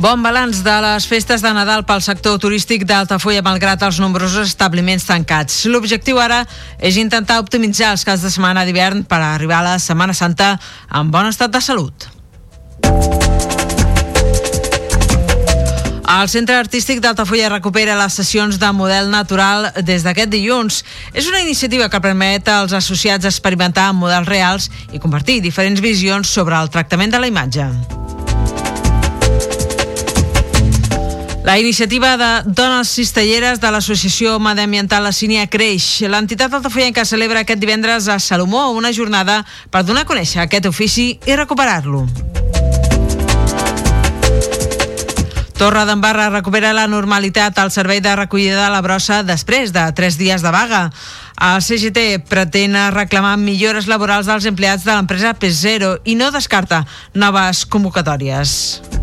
Bon balanç de les festes de Nadal pel sector turístic d'Altafulla malgrat els nombrosos establiments tancats. L'objectiu ara és intentar optimitzar els caps de setmana d'hivern per arribar a la Setmana Santa en bon estat de salut. El Centre Artístic d'Altafulla recupera les sessions de model natural des d'aquest dilluns. És una iniciativa que permet als associats experimentar amb models reals i compartir diferents visions sobre el tractament de la imatge. La iniciativa de dones cistelleres de l'Associació Mediambiental La Sínia creix. L'entitat altafollenca celebra aquest divendres a Salomó una jornada per donar a conèixer aquest ofici i recuperar-lo. Torre d'Embarra recupera la normalitat al servei de recollida de la brossa després de tres dies de vaga. El CGT pretén reclamar millores laborals dels empleats de l'empresa P0 i no descarta noves convocatòries.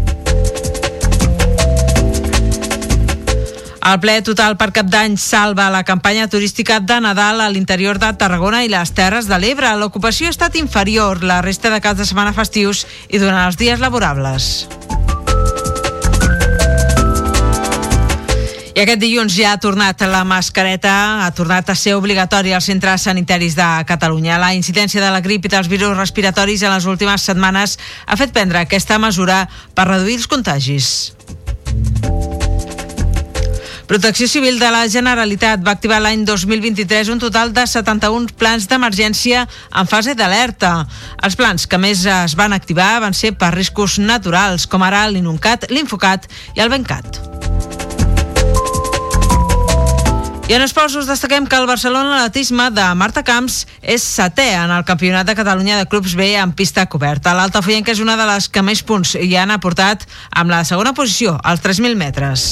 El ple total per cap d'any salva la campanya turística de Nadal a l'interior de Tarragona i les Terres de l'Ebre. L'ocupació ha estat inferior la resta de caps de setmana festius i durant els dies laborables. I aquest dilluns ja ha tornat la mascareta, ha tornat a ser obligatòria als centres sanitaris de Catalunya. La incidència de la grip i dels virus respiratoris en les últimes setmanes ha fet prendre aquesta mesura per reduir els contagis. Protecció Civil de la Generalitat va activar l'any 2023 un total de 71 plans d'emergència en fase d'alerta. Els plans que més es van activar van ser per riscos naturals, com ara l'Inuncat, l'Infocat i el Bencat. I en esports us destaquem que el Barcelona Atletisme de Marta Camps és setè en el Campionat de Catalunya de Clubs B en pista coberta. L'Altafoyenca és una de les que més punts hi han aportat amb la segona posició, als 3.000 metres.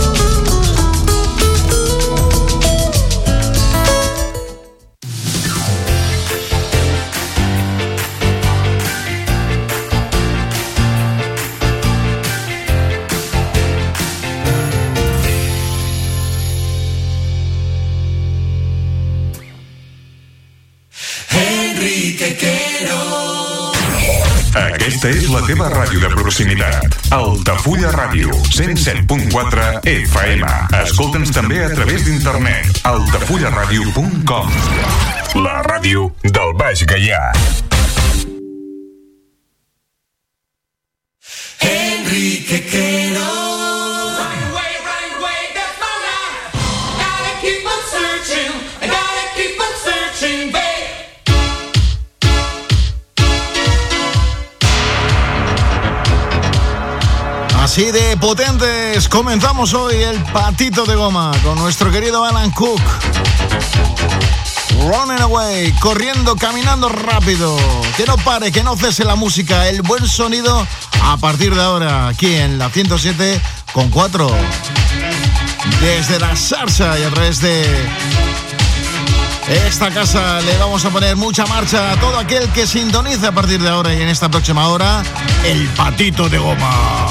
Aquesta és la teva ràdio de proximitat. Altafulla Ràdio, 107.4 FM. Escolta'ns també a través d'internet. altafullaradio.com La ràdio del Baix Gaià. Así de potentes comenzamos hoy el patito de goma con nuestro querido Alan Cook. Running away, corriendo, caminando rápido. Que no pare, que no cese la música, el buen sonido a partir de ahora aquí en la 107 con 4. Desde la salsa y a través de esta casa le vamos a poner mucha marcha a todo aquel que sintonice a partir de ahora y en esta próxima hora el patito de goma.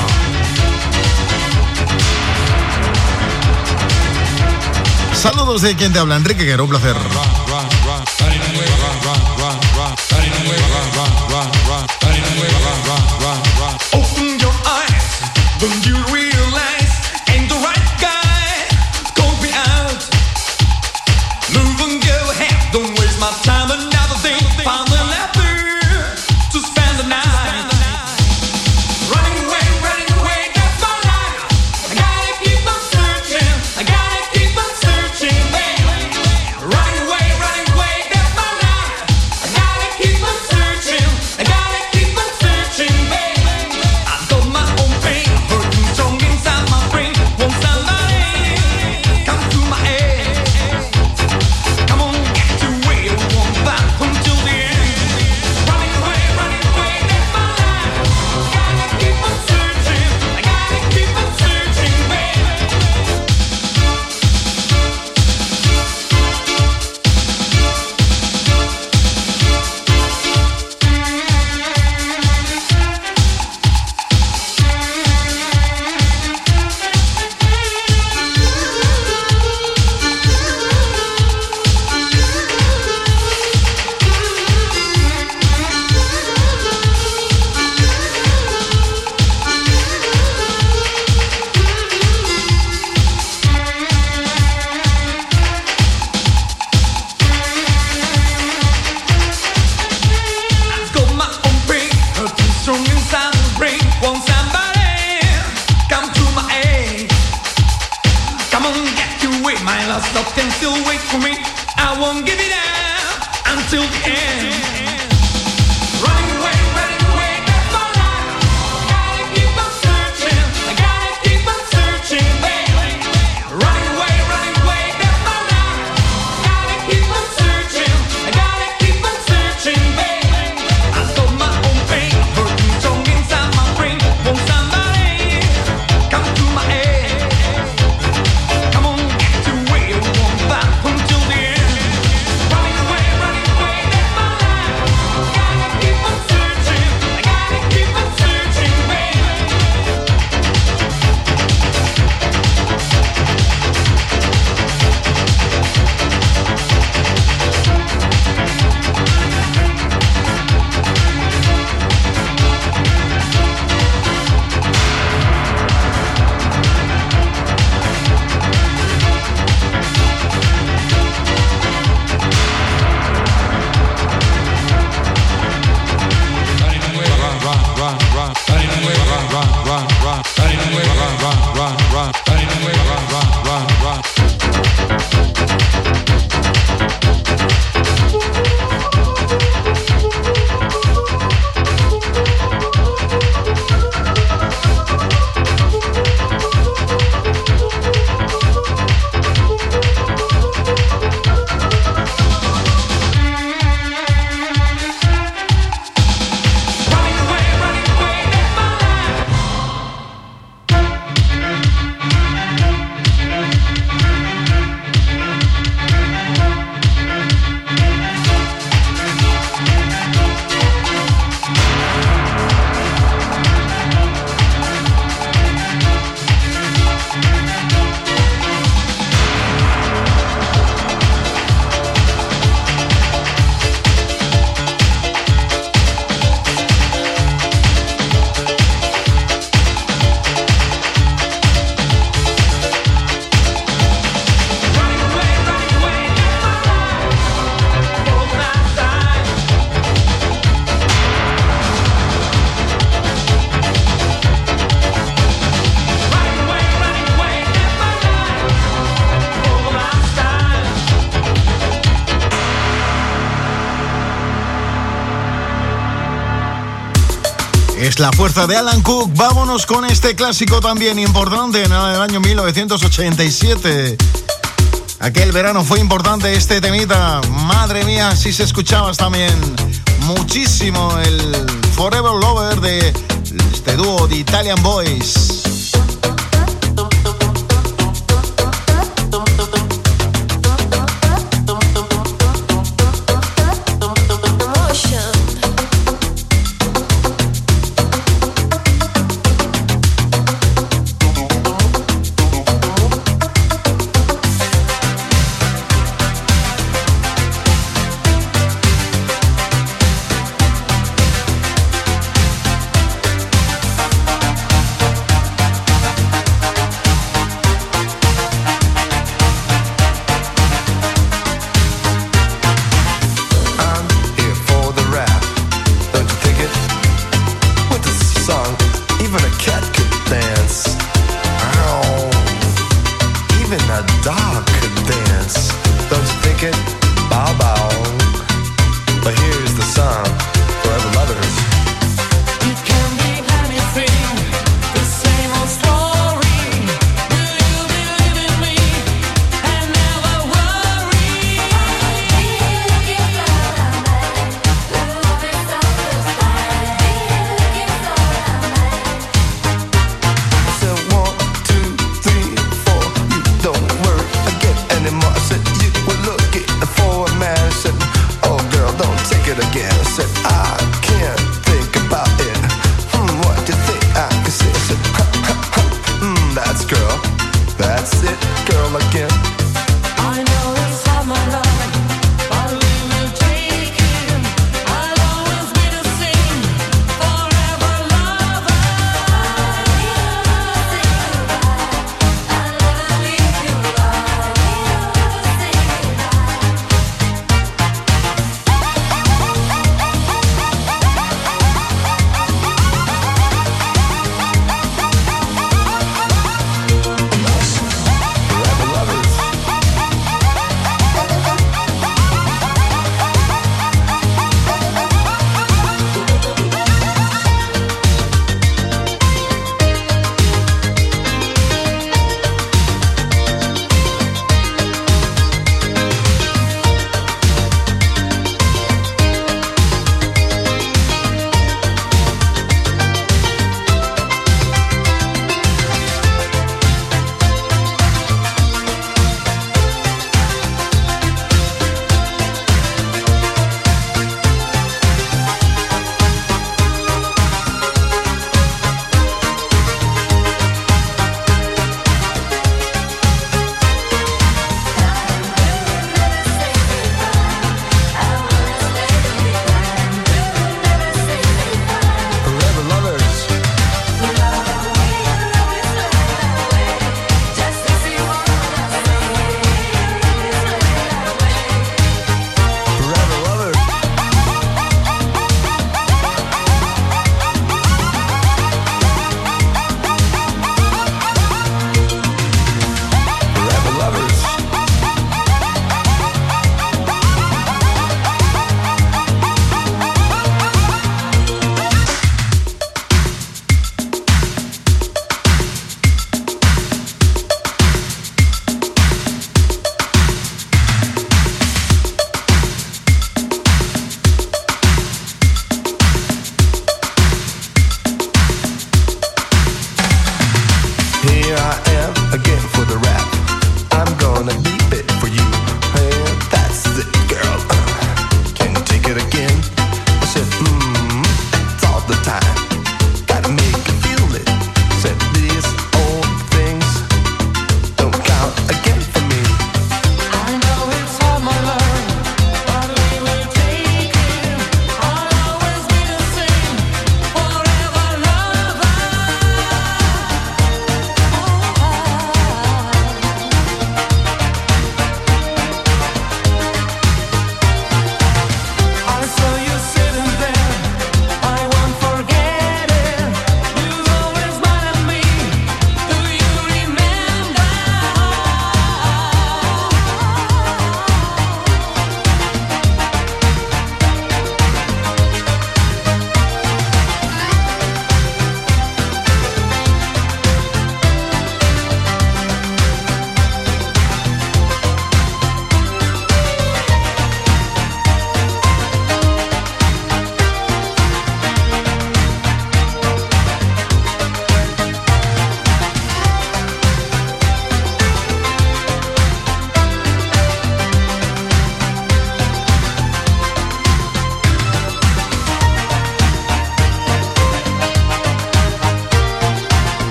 Saludos de quien te habla, Enrique Guerrero, un placer. La fuerza de Alan Cook. Vámonos con este clásico también importante en el año 1987. Aquel verano fue importante este temita. Madre mía, si se escuchabas también muchísimo el Forever Lover de este dúo de Italian Boys.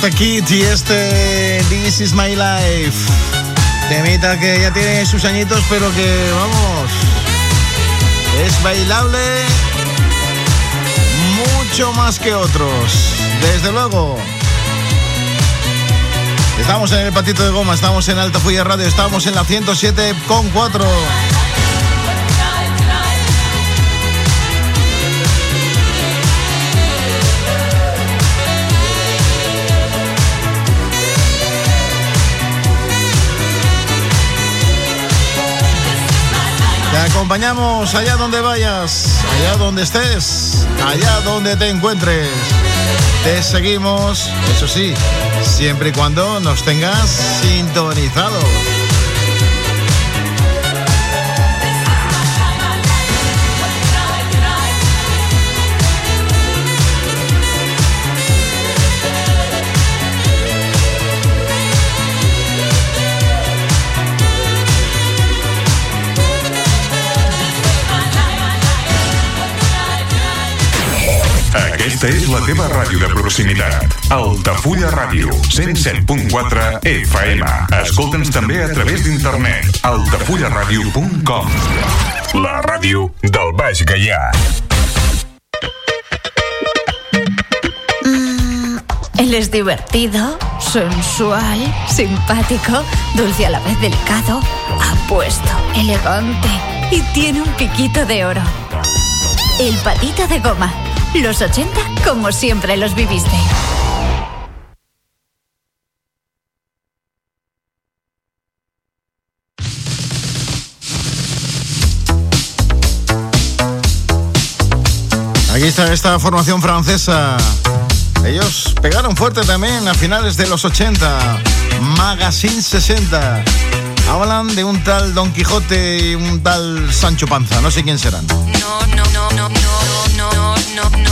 Kid y este This is my life. Temita que ya tiene sus añitos, pero que vamos. Es bailable mucho más que otros. Desde luego. Estamos en el patito de goma, estamos en Alta Fuya Radio, estamos en la 107,4. Acompañamos allá donde vayas, allá donde estés, allá donde te encuentres. Te seguimos, eso sí, siempre y cuando nos tengas sintonizado. Aquesta és la teva ràdio de proximitat. Altafulla Ràdio, 107.4 FM. Escolta'ns també a través d'internet. altafullaradio.com La ràdio del Baix Gaià. Él es divertido, sensual, simpático, dulce a la vez delicado, apuesto, elegante y tiene un piquito de oro. El patito de goma. Los 80 como siempre los viviste. Aquí está esta formación francesa. Ellos pegaron fuerte también a finales de los 80. Magazine 60. Hablan de un tal Don Quijote y un tal Sancho Panza. No sé quién serán. No, no, no, no, no, no, no,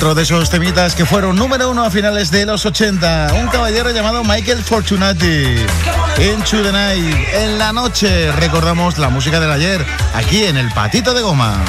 Otro de esos temitas que fueron número uno a finales de los 80. Un caballero llamado Michael Fortunati. The Night. En la noche recordamos la música del ayer. Aquí en el Patito de Goma.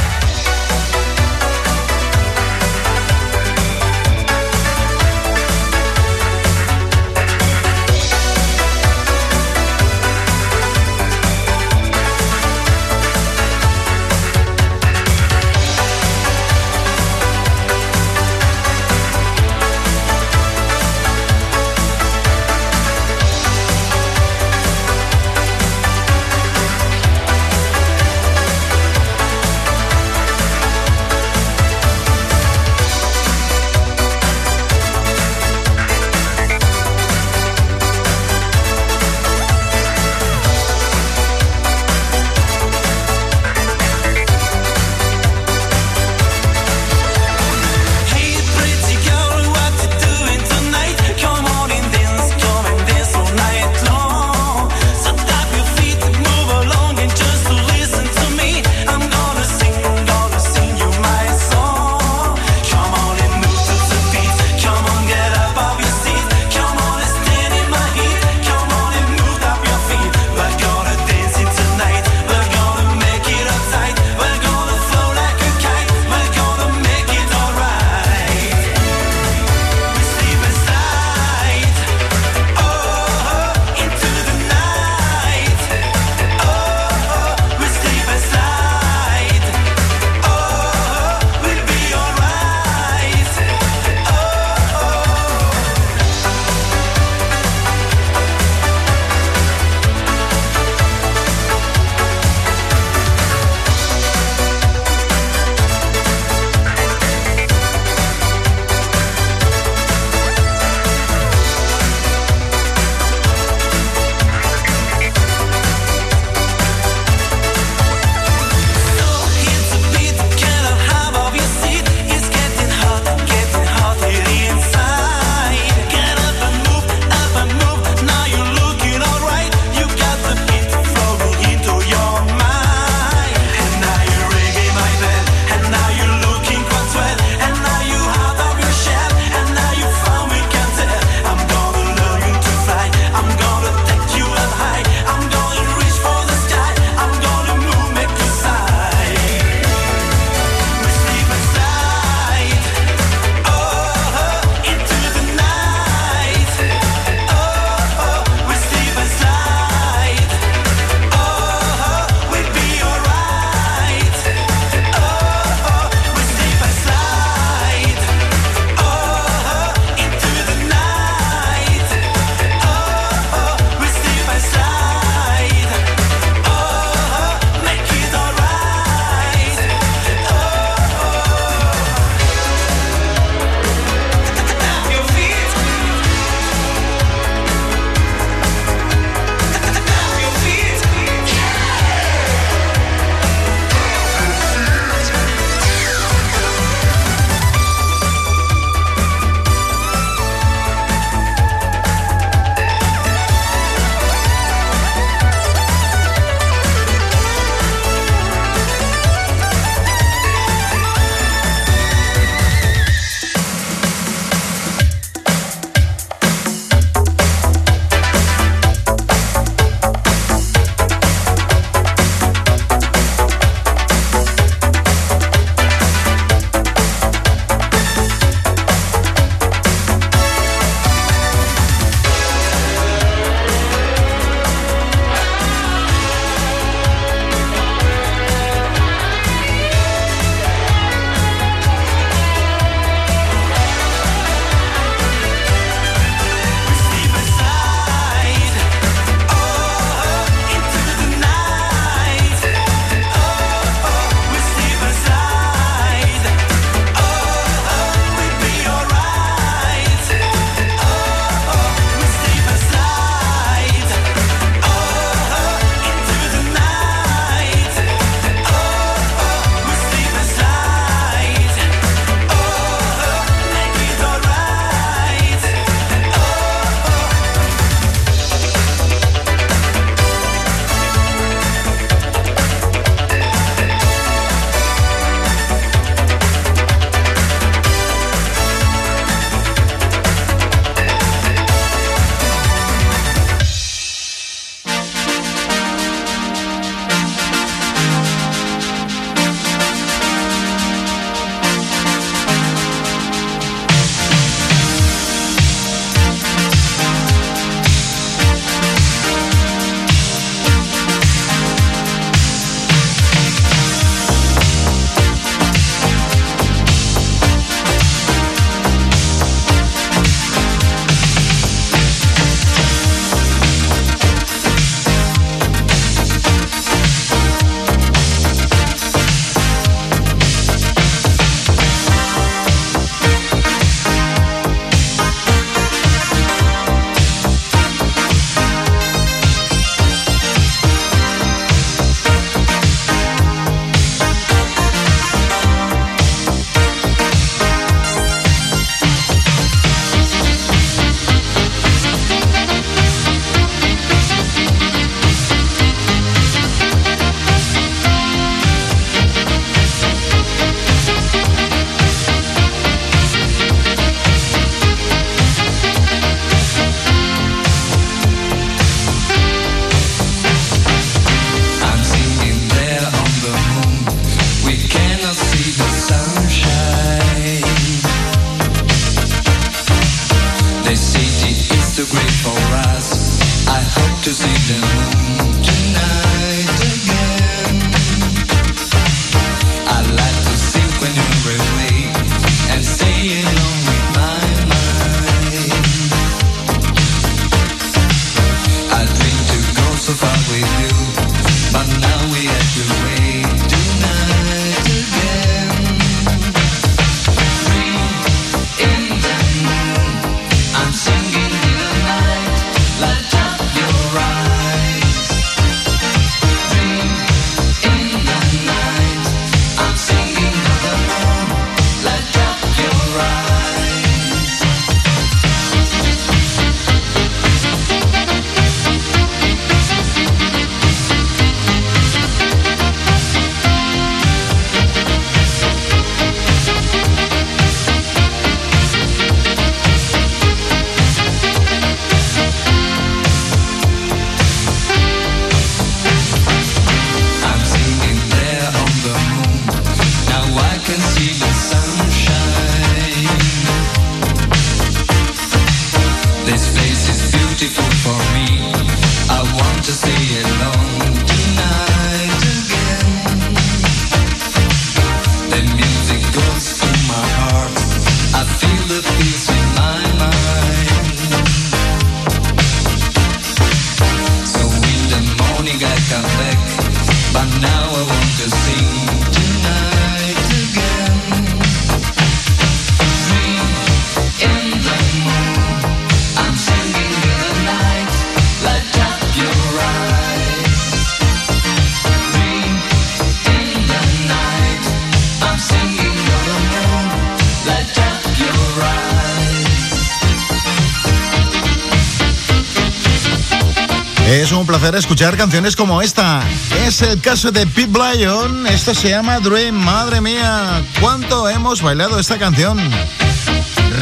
Escuchar canciones como esta. Es el caso de Pete Blyon. Esto se llama Dream. Madre mía, cuánto hemos bailado esta canción.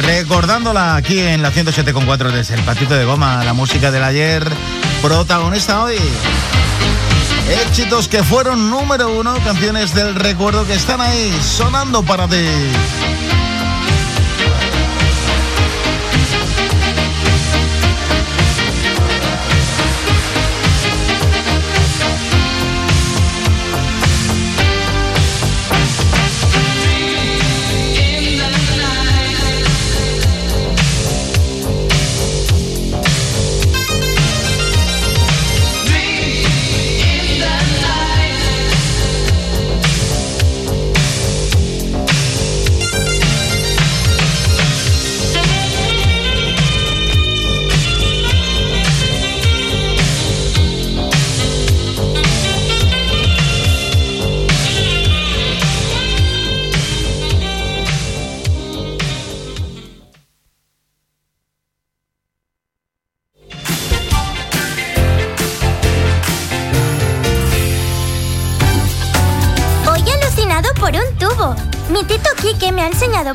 Recordándola aquí en la 107.4 desde el patito de goma, la música del ayer, protagonista hoy. Éxitos que fueron número uno, canciones del recuerdo que están ahí sonando para ti.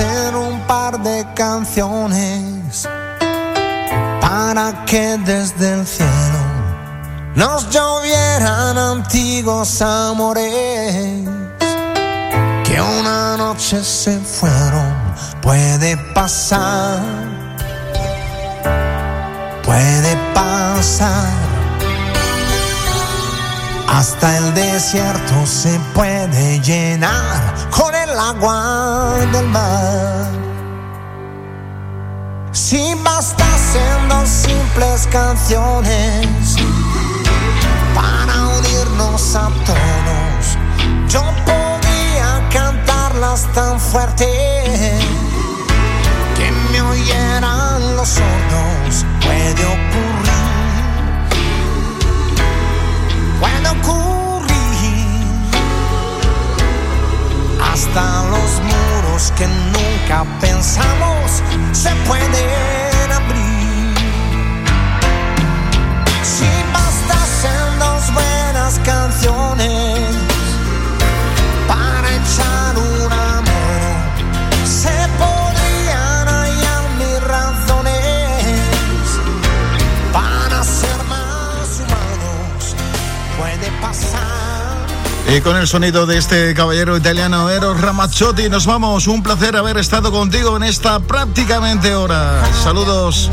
Bastasen un par de canciones para que desde el cielo nos llovieran antiguos amores que una noche se fueron, puede pasar, puede pasar. Hasta el desierto se puede llenar con el agua del mar. Si bastasen dos simples canciones para unirnos a todos, yo podía cantarlas tan fuerte que me oyeran los sordos. Puede ocurrir puede ocurrir. Hasta los muros que nunca pensamos se pueden abrir. Si bastasen dos buenas canciones para echar Y con el sonido de este caballero italiano Eros Ramazzotti nos vamos. Un placer haber estado contigo en esta prácticamente hora. Saludos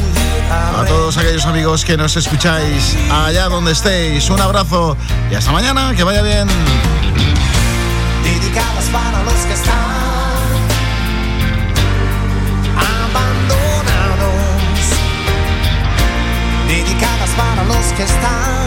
a todos aquellos amigos que nos escucháis allá donde estéis. Un abrazo y hasta mañana. Que vaya bien. dedicadas para los que están abandonados, dedicadas para los que están